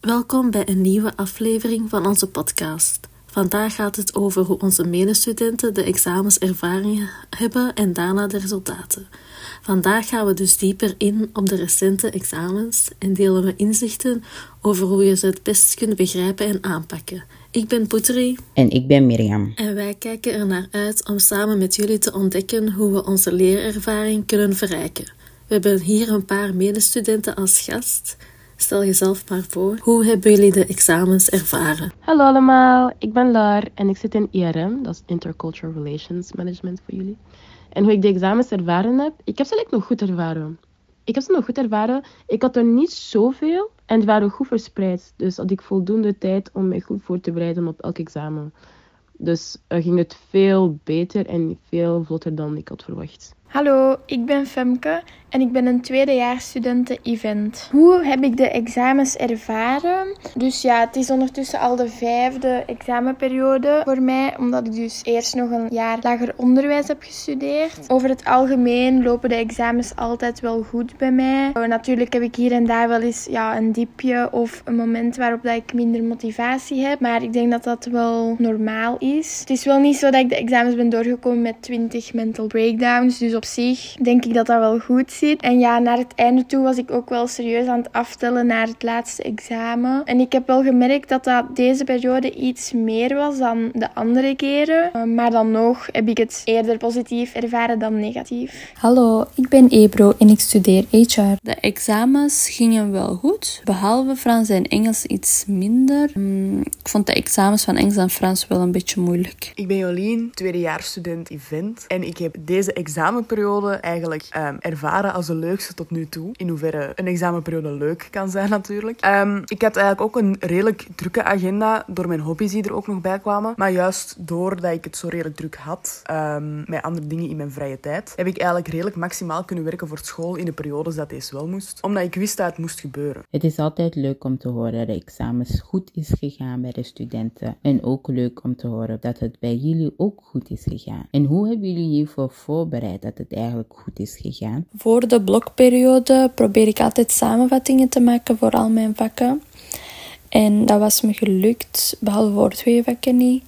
Welkom bij een nieuwe aflevering van onze podcast. Vandaag gaat het over hoe onze medestudenten de examenservaringen hebben en daarna de resultaten. Vandaag gaan we dus dieper in op de recente examens en delen we inzichten over hoe je ze het best kunt begrijpen en aanpakken. Ik ben Poetri. En ik ben Mirjam. En wij kijken er naar uit om samen met jullie te ontdekken hoe we onze leerervaring kunnen verrijken. We hebben hier een paar medestudenten als gast. Stel jezelf maar voor. Hoe hebben jullie de examens ervaren? Hallo allemaal, ik ben Lar en ik zit in IRM, dat is Intercultural Relations Management voor jullie. En hoe ik de examens ervaren heb, ik heb ze eigenlijk nog goed ervaren. Ik heb ze nog goed ervaren. Ik had er niet zoveel en die waren goed verspreid. Dus had ik voldoende tijd om mij goed voor te bereiden op elk examen. Dus uh, ging het veel beter en veel vlotter dan ik had verwacht. Hallo, ik ben Femke en ik ben een tweedejaarsstudente event. Hoe heb ik de examens ervaren? Dus ja, het is ondertussen al de vijfde examenperiode voor mij, omdat ik dus eerst nog een jaar lager onderwijs heb gestudeerd. Over het algemeen lopen de examens altijd wel goed bij mij. Uh, natuurlijk heb ik hier en daar wel eens ja, een diepje of een moment waarop dat ik minder motivatie heb, maar ik denk dat dat wel normaal is. Het is wel niet zo dat ik de examens ben doorgekomen met 20 mental breakdowns, dus op zich denk ik dat dat wel goed zit. En ja, naar het einde toe was ik ook wel serieus aan het aftellen naar het laatste examen. En ik heb wel gemerkt dat dat deze periode iets meer was dan de andere keren. Uh, maar dan nog heb ik het eerder positief ervaren dan negatief. Hallo, ik ben Ebro en ik studeer HR. De examens gingen wel goed, behalve Frans en Engels iets minder. Um, ik vond de examens van Engels en Frans wel een beetje moeilijk. Ik ben Jolien, tweedejaarsstudent event. En ik heb deze examen periode eigenlijk um, ervaren als de leukste tot nu toe. In hoeverre een examenperiode leuk kan zijn natuurlijk. Um, ik had eigenlijk ook een redelijk drukke agenda door mijn hobby's die er ook nog bij kwamen. Maar juist doordat ik het zo redelijk druk had um, met andere dingen in mijn vrije tijd, heb ik eigenlijk redelijk maximaal kunnen werken voor school in de periodes dat deze wel moest. Omdat ik wist dat het moest gebeuren. Het is altijd leuk om te horen dat de examens goed is gegaan bij de studenten. En ook leuk om te horen dat het bij jullie ook goed is gegaan. En hoe hebben jullie hiervoor voorbereid dat het eigenlijk goed is gegaan? Voor de blokperiode probeer ik altijd samenvattingen te maken voor al mijn vakken. En dat was me gelukt, behalve voor twee vakken niet.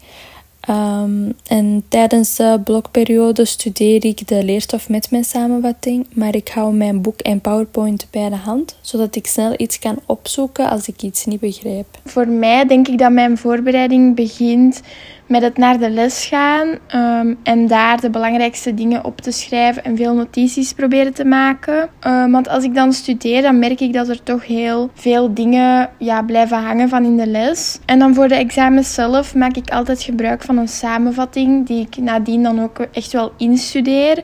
Um, en tijdens de blokperiode studeer ik de leerstof met mijn samenvatting, maar ik hou mijn boek en PowerPoint bij de hand, zodat ik snel iets kan opzoeken als ik iets niet begrijp. Voor mij denk ik dat mijn voorbereiding begint met het naar de les gaan um, en daar de belangrijkste dingen op te schrijven en veel notities proberen te maken. Um, want als ik dan studeer, dan merk ik dat er toch heel veel dingen ja, blijven hangen van in de les. En dan voor de examens zelf maak ik altijd gebruik van een samenvatting die ik nadien dan ook echt wel instudeer.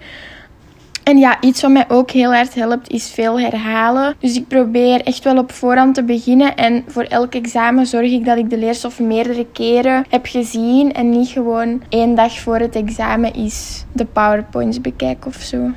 En ja, iets wat mij ook heel hard helpt is veel herhalen. Dus ik probeer echt wel op voorhand te beginnen. En voor elk examen zorg ik dat ik de leerstof meerdere keren heb gezien. En niet gewoon één dag voor het examen is de PowerPoints bekijk of zo.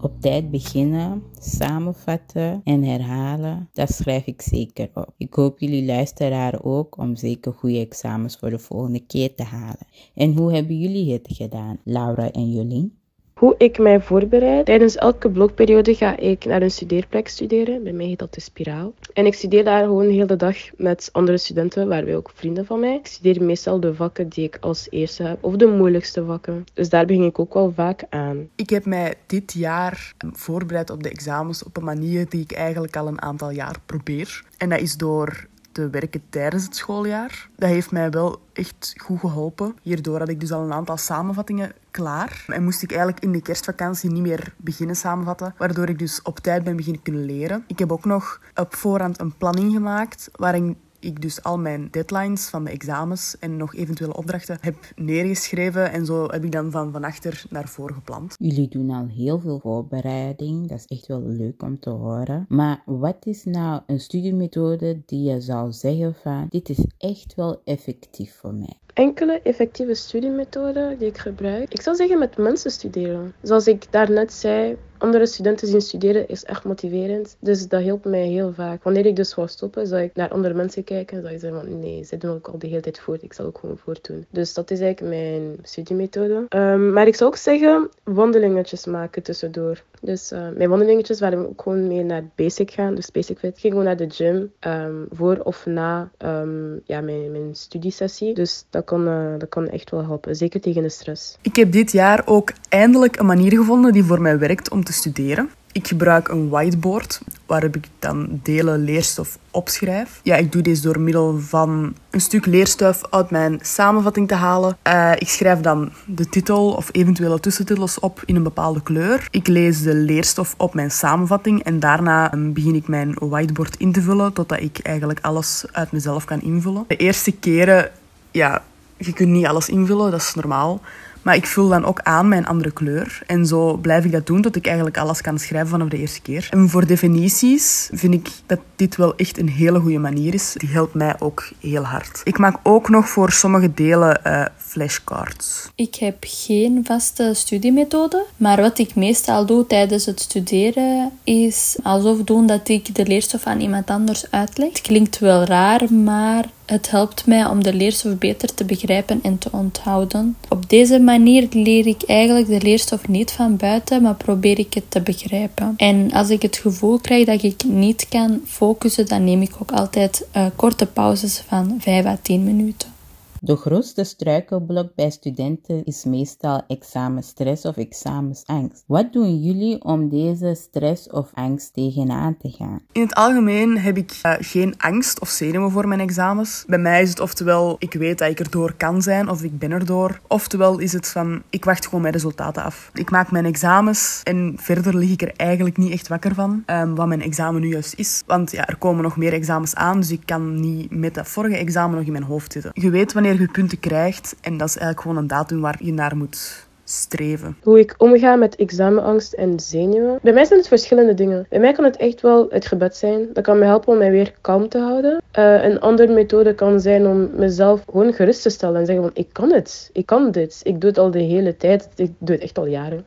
Op tijd beginnen, samenvatten en herhalen, dat schrijf ik zeker op. Ik hoop jullie luisteraar ook om zeker goede examens voor de volgende keer te halen. En hoe hebben jullie het gedaan, Laura en Jolien? Hoe ik mij voorbereid. Tijdens elke blokperiode ga ik naar een studeerplek studeren. Bij mij heet dat de Spiraal. En ik studeer daar gewoon de hele dag met andere studenten, waarbij ook vrienden van mij. Ik studeer meestal de vakken die ik als eerste heb, of de moeilijkste vakken. Dus daar begin ik ook wel vaak aan. Ik heb mij dit jaar voorbereid op de examens op een manier die ik eigenlijk al een aantal jaar probeer. En dat is door te werken tijdens het schooljaar. Dat heeft mij wel echt goed geholpen. Hierdoor had ik dus al een aantal samenvattingen klaar. En moest ik eigenlijk in de kerstvakantie niet meer beginnen samenvatten, waardoor ik dus op tijd ben beginnen kunnen leren. Ik heb ook nog op voorhand een planning gemaakt waarin ik dus al mijn deadlines van de examens en nog eventuele opdrachten heb neergeschreven. En zo heb ik dan van, van achter naar voor gepland. Jullie doen al heel veel voorbereiding. Dat is echt wel leuk om te horen. Maar wat is nou een studiemethode die je zou zeggen van dit is echt wel effectief voor mij? Enkele effectieve studiemethode die ik gebruik. Ik zou zeggen met mensen studeren. Zoals ik daarnet zei, andere studenten zien studeren is echt motiverend. Dus dat hielp mij heel vaak. Wanneer ik dus wou stoppen, zou ik naar andere mensen kijken. en Zou ik zeggen van nee, ze doen ook al de hele tijd voort. Ik zal ook gewoon voortdoen. Dus dat is eigenlijk mijn studiemethode. Um, maar ik zou ook zeggen wandelingetjes maken tussendoor. Dus uh, mijn wandelingetjes waren ook gewoon meer naar basic gaan. Dus basic fit. Ik ging gewoon naar de gym um, voor of na um, ja, mijn, mijn studiesessie. Dus dat kan, uh, dat kan echt wel helpen. Zeker tegen de stress. Ik heb dit jaar ook eindelijk een manier gevonden die voor mij werkt om te studeren. Ik gebruik een whiteboard waarop ik dan delen leerstof opschrijf. Ja, ik doe deze door middel van een stuk leerstof uit mijn samenvatting te halen. Uh, ik schrijf dan de titel of eventuele tussentitels op in een bepaalde kleur. Ik lees de leerstof op mijn samenvatting en daarna begin ik mijn whiteboard in te vullen totdat ik eigenlijk alles uit mezelf kan invullen. De eerste keren, ja, je kunt niet alles invullen, dat is normaal. Maar ik vul dan ook aan mijn andere kleur. En zo blijf ik dat doen tot ik eigenlijk alles kan schrijven vanaf de eerste keer. En voor definities vind ik dat dit wel echt een hele goede manier is. Die helpt mij ook heel hard. Ik maak ook nog voor sommige delen uh, flashcards. Ik heb geen vaste studiemethode. Maar wat ik meestal doe tijdens het studeren is alsof doen dat ik de leerstof aan iemand anders uitleg. Het klinkt wel raar, maar het helpt mij om de leerstof beter te begrijpen en te onthouden. Op deze manier leer ik eigenlijk de leerstof niet van buiten, maar probeer ik het te begrijpen. En als ik het gevoel krijg dat ik niet kan focussen, dan neem ik ook altijd uh, korte pauzes van 5 à 10 minuten. De grootste struikelblok bij studenten is meestal examenstress of examensangst. Wat doen jullie om deze stress of angst tegenaan te gaan? In het algemeen heb ik uh, geen angst of zenuwen voor mijn examens. Bij mij is het oftewel ik weet dat ik erdoor kan zijn of ik ben erdoor. Oftewel is het van ik wacht gewoon mijn resultaten af. Ik maak mijn examens en verder lig ik er eigenlijk niet echt wakker van um, wat mijn examen nu juist is. Want ja, er komen nog meer examens aan, dus ik kan niet met dat vorige examen nog in mijn hoofd zitten. Je weet wanneer je punten krijgt. En dat is eigenlijk gewoon een datum waar je naar moet streven. Hoe ik omga met examenangst en zenuwen. Bij mij zijn het verschillende dingen. Bij mij kan het echt wel het gebed zijn. Dat kan me helpen om mij weer kalm te houden. Uh, een andere methode kan zijn om mezelf gewoon gerust te stellen en zeggen van ik kan het. Ik kan dit. Ik doe het al de hele tijd. Ik doe het echt al jaren.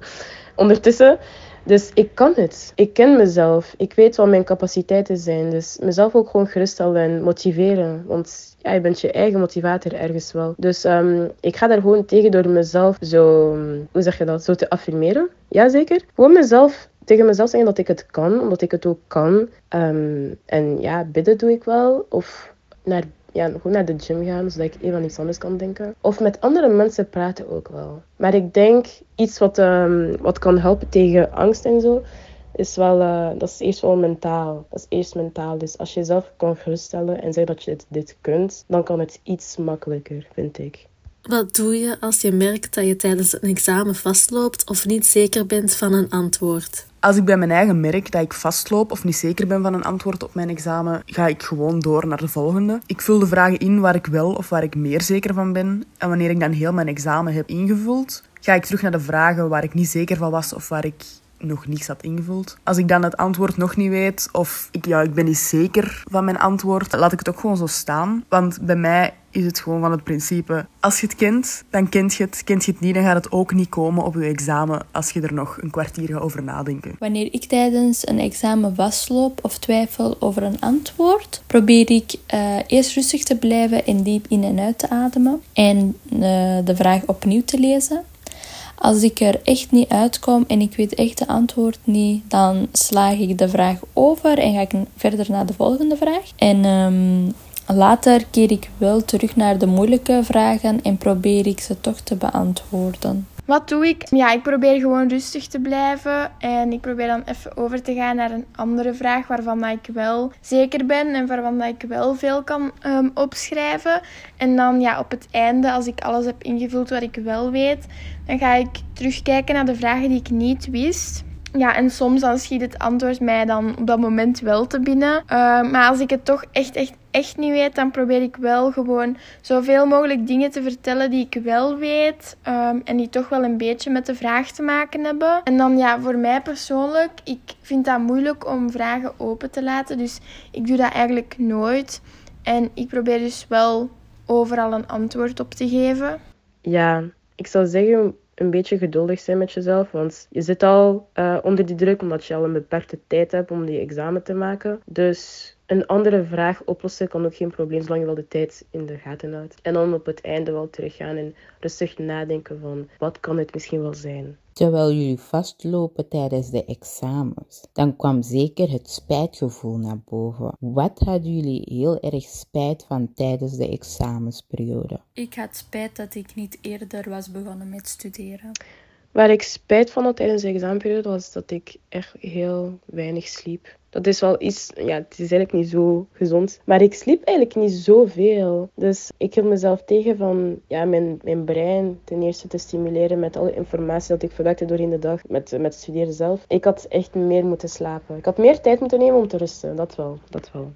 Ondertussen dus ik kan het. Ik ken mezelf. Ik weet wat mijn capaciteiten zijn. Dus mezelf ook gewoon geruststellen en motiveren. Want ja, je bent je eigen motivator ergens wel. Dus um, ik ga daar gewoon tegen door mezelf zo, hoe zeg je dat, zo te affirmeren. Jazeker. Gewoon mezelf tegen mezelf zeggen dat ik het kan, omdat ik het ook kan. Um, en ja, bidden doe ik wel. Of naar ja, gewoon naar de gym gaan, zodat ik even aan iets anders kan denken. Of met andere mensen praten ook wel. Maar ik denk, iets wat, um, wat kan helpen tegen angst en zo, is wel, uh, dat is eerst wel mentaal. Dat is eerst mentaal. Dus als je jezelf kan geruststellen en zeggen dat je dit, dit kunt, dan kan het iets makkelijker, vind ik. Wat doe je als je merkt dat je tijdens een examen vastloopt of niet zeker bent van een antwoord? Als ik bij mijn eigen merk dat ik vastloop of niet zeker ben van een antwoord op mijn examen, ga ik gewoon door naar de volgende. Ik vul de vragen in waar ik wel of waar ik meer zeker van ben. En wanneer ik dan heel mijn examen heb ingevuld, ga ik terug naar de vragen waar ik niet zeker van was of waar ik nog niets had ingevuld. Als ik dan het antwoord nog niet weet of ik, ja, ik ben niet zeker van mijn antwoord, laat ik het ook gewoon zo staan. Want bij mij is het gewoon van het principe, als je het kent, dan kent je het. Kent je het niet, dan gaat het ook niet komen op je examen als je er nog een kwartier over nadenken. Wanneer ik tijdens een examen vastloop of twijfel over een antwoord, probeer ik uh, eerst rustig te blijven en diep in en uit te ademen en uh, de vraag opnieuw te lezen. Als ik er echt niet uitkom en ik weet echt de antwoord niet, dan slaag ik de vraag over en ga ik verder naar de volgende vraag. En um, later keer ik wel terug naar de moeilijke vragen en probeer ik ze toch te beantwoorden. Wat doe ik? Ja, ik probeer gewoon rustig te blijven. En ik probeer dan even over te gaan naar een andere vraag waarvan ik wel zeker ben en waarvan ik wel veel kan um, opschrijven. En dan ja, op het einde, als ik alles heb ingevuld wat ik wel weet, dan ga ik terugkijken naar de vragen die ik niet wist. Ja, en soms dan schiet het antwoord mij dan op dat moment wel te binnen. Uh, maar als ik het toch echt, echt, echt niet weet, dan probeer ik wel gewoon zoveel mogelijk dingen te vertellen die ik wel weet. Um, en die toch wel een beetje met de vraag te maken hebben. En dan ja, voor mij persoonlijk, ik vind dat moeilijk om vragen open te laten. Dus ik doe dat eigenlijk nooit. En ik probeer dus wel overal een antwoord op te geven? Ja, ik zou zeggen een beetje geduldig zijn met jezelf. Want je zit al uh, onder die druk omdat je al een beperkte tijd hebt om die examen te maken. Dus een andere vraag oplossen kan ook geen probleem, zolang je wel de tijd in de gaten houdt. En dan op het einde wel teruggaan en rustig nadenken van wat kan het misschien wel zijn. Terwijl jullie vastlopen tijdens de examens, dan kwam zeker het spijtgevoel naar boven. Wat hadden jullie heel erg spijt van tijdens de examensperiode? Ik had spijt dat ik niet eerder was begonnen met studeren. Waar ik spijt van had tijdens de examenperiode was dat ik echt heel weinig sliep. Dat is wel iets, ja, het is eigenlijk niet zo gezond. Maar ik sliep eigenlijk niet zoveel. Dus ik hield mezelf tegen van ja, mijn, mijn brein ten eerste te stimuleren met alle informatie dat ik verwerkte doorheen de dag met, met studeren zelf. Ik had echt meer moeten slapen. Ik had meer tijd moeten nemen om te rusten. Dat wel, dat wel.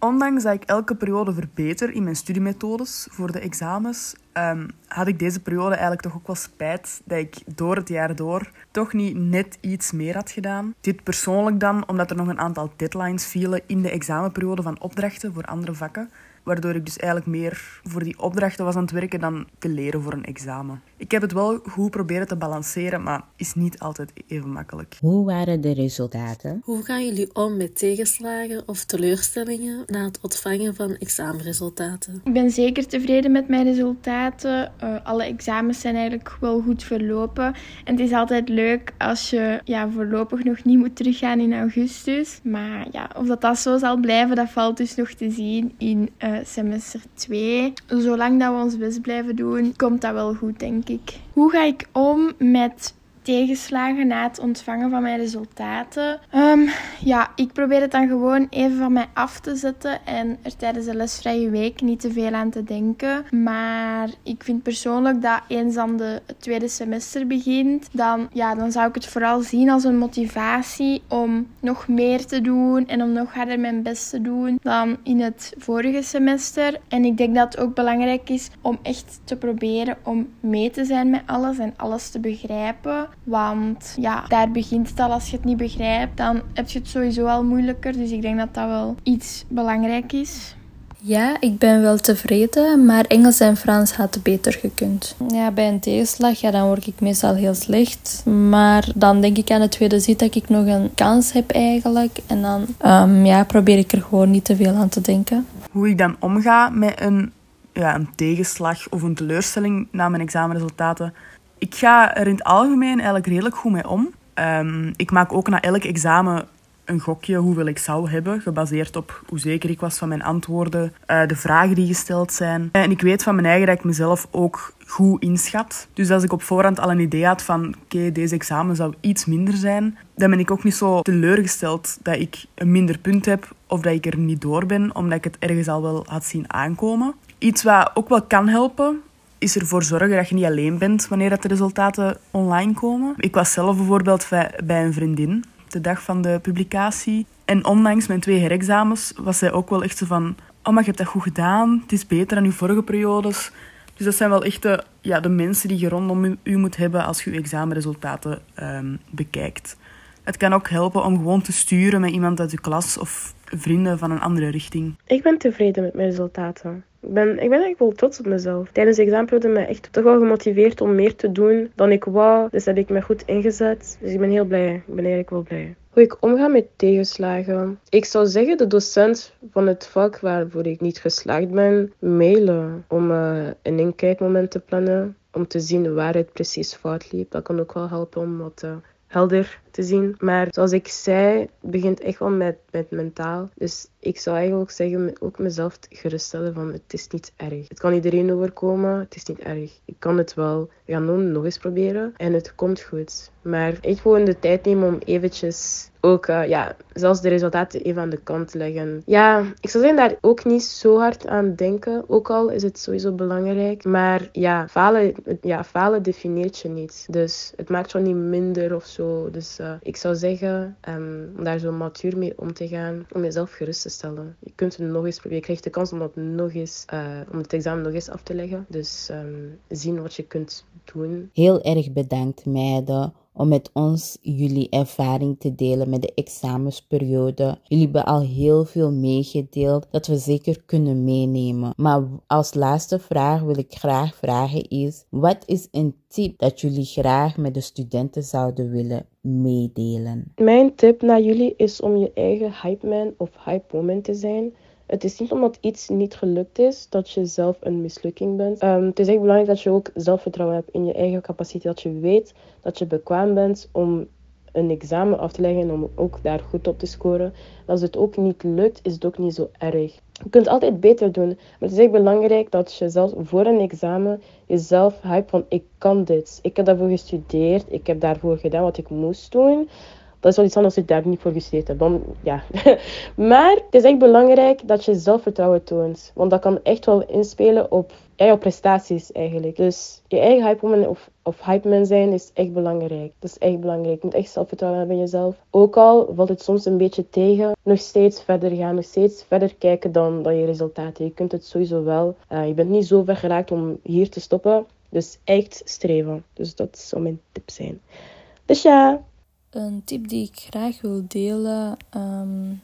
Ondanks dat ik elke periode verbeter in mijn studiemethodes voor de examens, um, had ik deze periode eigenlijk toch ook wel spijt dat ik door het jaar door toch niet net iets meer had gedaan. Dit persoonlijk dan, omdat er nog een aantal deadlines vielen in de examenperiode van opdrachten voor andere vakken. Waardoor ik dus eigenlijk meer voor die opdrachten was aan het werken dan te leren voor een examen. Ik heb het wel goed proberen te balanceren, maar is niet altijd even makkelijk. Hoe waren de resultaten? Hoe gaan jullie om met tegenslagen of teleurstellingen na het ontvangen van examenresultaten? Ik ben zeker tevreden met mijn resultaten. Uh, alle examens zijn eigenlijk wel goed verlopen. En het is altijd leuk als je ja, voorlopig nog niet moet teruggaan in augustus. Maar ja, of dat, dat zo zal blijven, dat valt dus nog te zien in uh, semester 2. Zolang dat we ons best blijven doen, komt dat wel goed, denk ik. Hoe ga ik om met tegenslagen na het ontvangen van mijn resultaten. Um, ja, ik probeer het dan gewoon even van mij af te zetten en er tijdens de lesvrije week niet te veel aan te denken. Maar ik vind persoonlijk dat eens dan de, het tweede semester begint, dan, ja, dan zou ik het vooral zien als een motivatie om nog meer te doen en om nog harder mijn best te doen dan in het vorige semester. En ik denk dat het ook belangrijk is om echt te proberen om mee te zijn met alles en alles te begrijpen. Want ja, daar begint het al. Als je het niet begrijpt, dan heb je het sowieso al moeilijker. Dus ik denk dat dat wel iets belangrijk is. Ja, ik ben wel tevreden, maar Engels en Frans hadden beter gekund. Ja, bij een tegenslag, ja, dan word ik meestal heel slecht. Maar dan denk ik aan het tweede zit dat ik nog een kans heb eigenlijk. En dan um, ja, probeer ik er gewoon niet te veel aan te denken. Hoe ik dan omga met een, ja, een tegenslag of een teleurstelling na mijn examenresultaten, ik ga er in het algemeen eigenlijk redelijk goed mee om. Um, ik maak ook na elk examen een gokje hoeveel ik zou hebben, gebaseerd op hoe zeker ik was van mijn antwoorden, uh, de vragen die gesteld zijn. En ik weet van mijn eigen dat ik mezelf ook goed inschat. Dus als ik op voorhand al een idee had van oké, deze examen zou iets minder zijn, dan ben ik ook niet zo teleurgesteld dat ik een minder punt heb of dat ik er niet door ben, omdat ik het ergens al wel had zien aankomen. Iets wat ook wel kan helpen, is ervoor zorgen dat je niet alleen bent wanneer dat de resultaten online komen. Ik was zelf bijvoorbeeld bij een vriendin de dag van de publicatie. En ondanks mijn twee herexamens was zij ook wel echt zo van... Oh, maar je hebt dat goed gedaan. Het is beter dan je vorige periodes. Dus dat zijn wel echt de, ja, de mensen die je rondom u, moet hebben als je je examenresultaten um, bekijkt. Het kan ook helpen om gewoon te sturen met iemand uit je klas of vrienden van een andere richting. Ik ben tevreden met mijn resultaten. Ik ben, ik ben eigenlijk wel trots op mezelf. Tijdens de examenperiode ik echt toch wel gemotiveerd om meer te doen dan ik wou. Dus heb ik me goed ingezet. Dus ik ben heel blij. Ik ben eigenlijk wel blij. Hoe ik omga met tegenslagen. Ik zou zeggen de docent van het vak waarvoor ik niet geslaagd ben, mailen om uh, een inkijkmoment te plannen. Om te zien waar het precies fout liep. Dat kan ook wel helpen om wat uh, helder te zien. Maar zoals ik zei, het begint echt wel met, met mentaal. Dus ik zou eigenlijk zeggen, ook mezelf geruststellen van het is niet erg. Het kan iedereen overkomen, het is niet erg. Ik kan het wel gaan doen, nog eens proberen en het komt goed. Maar echt gewoon de tijd nemen om eventjes ook, uh, ja, zelfs de resultaten even aan de kant te leggen. Ja, ik zou zeggen daar ook niet zo hard aan denken. Ook al is het sowieso belangrijk. Maar ja, falen, ja, falen definieert je niet. Dus het maakt je niet minder of zo. Dus uh, ik zou zeggen, um, om daar zo matuur mee om te gaan, om jezelf gerust te Je kunt het nog eens proberen. Je krijgt de kans om, dat nog eens, uh, om het examen nog eens af te leggen. Dus um, zien wat je kunt doen. Heel erg bedankt, meiden om met ons jullie ervaring te delen met de examensperiode. Jullie hebben al heel veel meegedeeld dat we zeker kunnen meenemen. Maar als laatste vraag wil ik graag vragen is, wat is een tip dat jullie graag met de studenten zouden willen meedelen? Mijn tip naar jullie is om je eigen hype man of hype woman te zijn. Het is niet omdat iets niet gelukt is dat je zelf een mislukking bent. Um, het is echt belangrijk dat je ook zelfvertrouwen hebt in je eigen capaciteit. Dat je weet dat je bekwaam bent om een examen af te leggen en om ook daar goed op te scoren. Als het ook niet lukt, is het ook niet zo erg. Je kunt altijd beter doen, maar het is echt belangrijk dat je zelf voor een examen jezelf hype van ik kan dit. Ik heb daarvoor gestudeerd, ik heb daarvoor gedaan wat ik moest doen. Dat is wel iets anders als je daar niet voor gestudeerd hebt. Dan, ja. maar het is echt belangrijk dat je zelfvertrouwen toont. Want dat kan echt wel inspelen op jouw prestaties eigenlijk. Dus je eigen hype woman of, of hype man zijn is echt belangrijk. Dat is echt belangrijk. Je moet echt zelfvertrouwen hebben in jezelf. Ook al valt het soms een beetje tegen, nog steeds verder gaan. Nog steeds verder kijken dan, dan je resultaten. Je kunt het sowieso wel. Uh, je bent niet zo ver geraakt om hier te stoppen. Dus echt streven. Dus dat zou mijn tip zijn. Dus ja, een tip die ik graag wil delen um,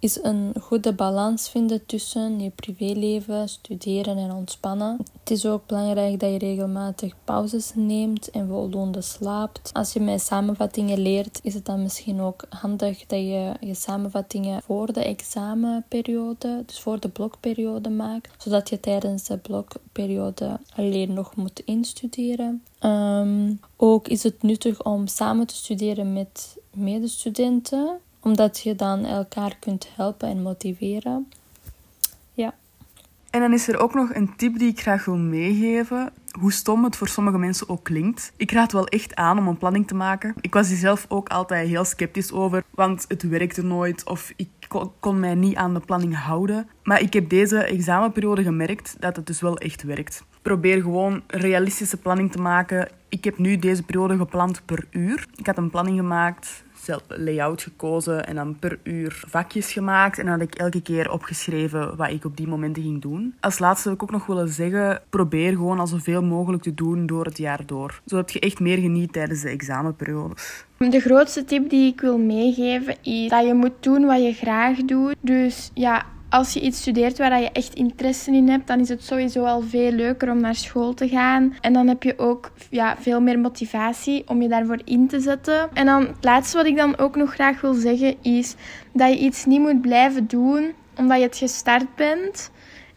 is een goede balans vinden tussen je privéleven, studeren en ontspannen. Het is ook belangrijk dat je regelmatig pauzes neemt en voldoende slaapt. Als je met samenvattingen leert, is het dan misschien ook handig dat je je samenvattingen voor de examenperiode, dus voor de blokperiode maakt, zodat je tijdens de blokperiode alleen nog moet instuderen. Um, ook is het nuttig om samen te studeren met medestudenten omdat je dan elkaar kunt helpen en motiveren. Ja. En dan is er ook nog een tip die ik graag wil meegeven. Hoe stom het voor sommige mensen ook klinkt. Ik raad wel echt aan om een planning te maken. Ik was hier zelf ook altijd heel sceptisch over, want het werkte nooit of ik kon mij niet aan de planning houden. Maar ik heb deze examenperiode gemerkt dat het dus wel echt werkt. Probeer gewoon realistische planning te maken. Ik heb nu deze periode gepland per uur. Ik had een planning gemaakt layout gekozen en dan per uur vakjes gemaakt. En dan had ik elke keer opgeschreven wat ik op die momenten ging doen. Als laatste wil ik ook nog willen zeggen, probeer gewoon al zoveel mogelijk te doen door het jaar door. Zodat je echt meer geniet tijdens de examenperiodes. De grootste tip die ik wil meegeven is dat je moet doen wat je graag doet. Dus ja, als je iets studeert waar je echt interesse in hebt, dan is het sowieso al veel leuker om naar school te gaan. En dan heb je ook ja, veel meer motivatie om je daarvoor in te zetten. En dan het laatste wat ik dan ook nog graag wil zeggen is dat je iets niet moet blijven doen omdat je het gestart bent.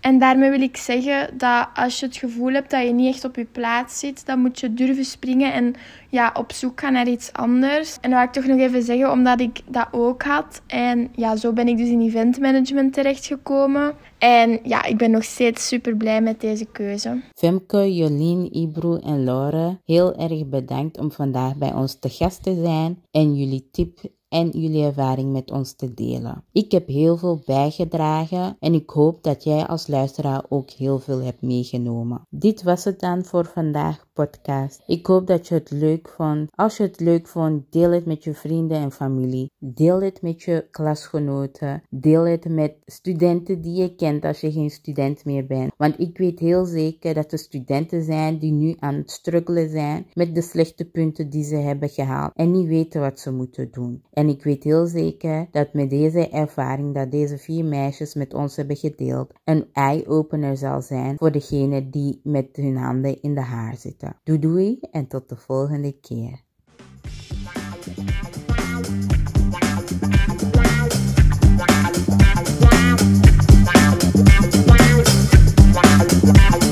En daarmee wil ik zeggen dat als je het gevoel hebt dat je niet echt op je plaats zit, dan moet je durven springen en ja, op zoek gaan naar iets anders. En dat wil ik toch nog even zeggen, omdat ik dat ook had. En ja, zo ben ik dus in eventmanagement terechtgekomen. En ja, ik ben nog steeds super blij met deze keuze. Femke, Jolien, Ibro en Laura, heel erg bedankt om vandaag bij ons te gast te zijn en jullie tip en jullie ervaring met ons te delen. Ik heb heel veel bijgedragen en ik hoop dat jij als luisteraar ook heel veel hebt meegenomen. Dit was het dan voor vandaag podcast. Ik hoop dat je het leuk vond. Als je het leuk vond, deel het met je vrienden en familie. Deel het met je klasgenoten. Deel het met studenten die je kent als je geen student meer bent. Want ik weet heel zeker dat er studenten zijn die nu aan het struggelen zijn met de slechte punten die ze hebben gehaald en niet weten wat ze moeten doen. En ik weet heel zeker dat met deze ervaring dat deze vier meisjes met ons hebben gedeeld, een eye-opener zal zijn voor degene die met hun handen in de haar zitten. Doei doei en tot de volgende keer.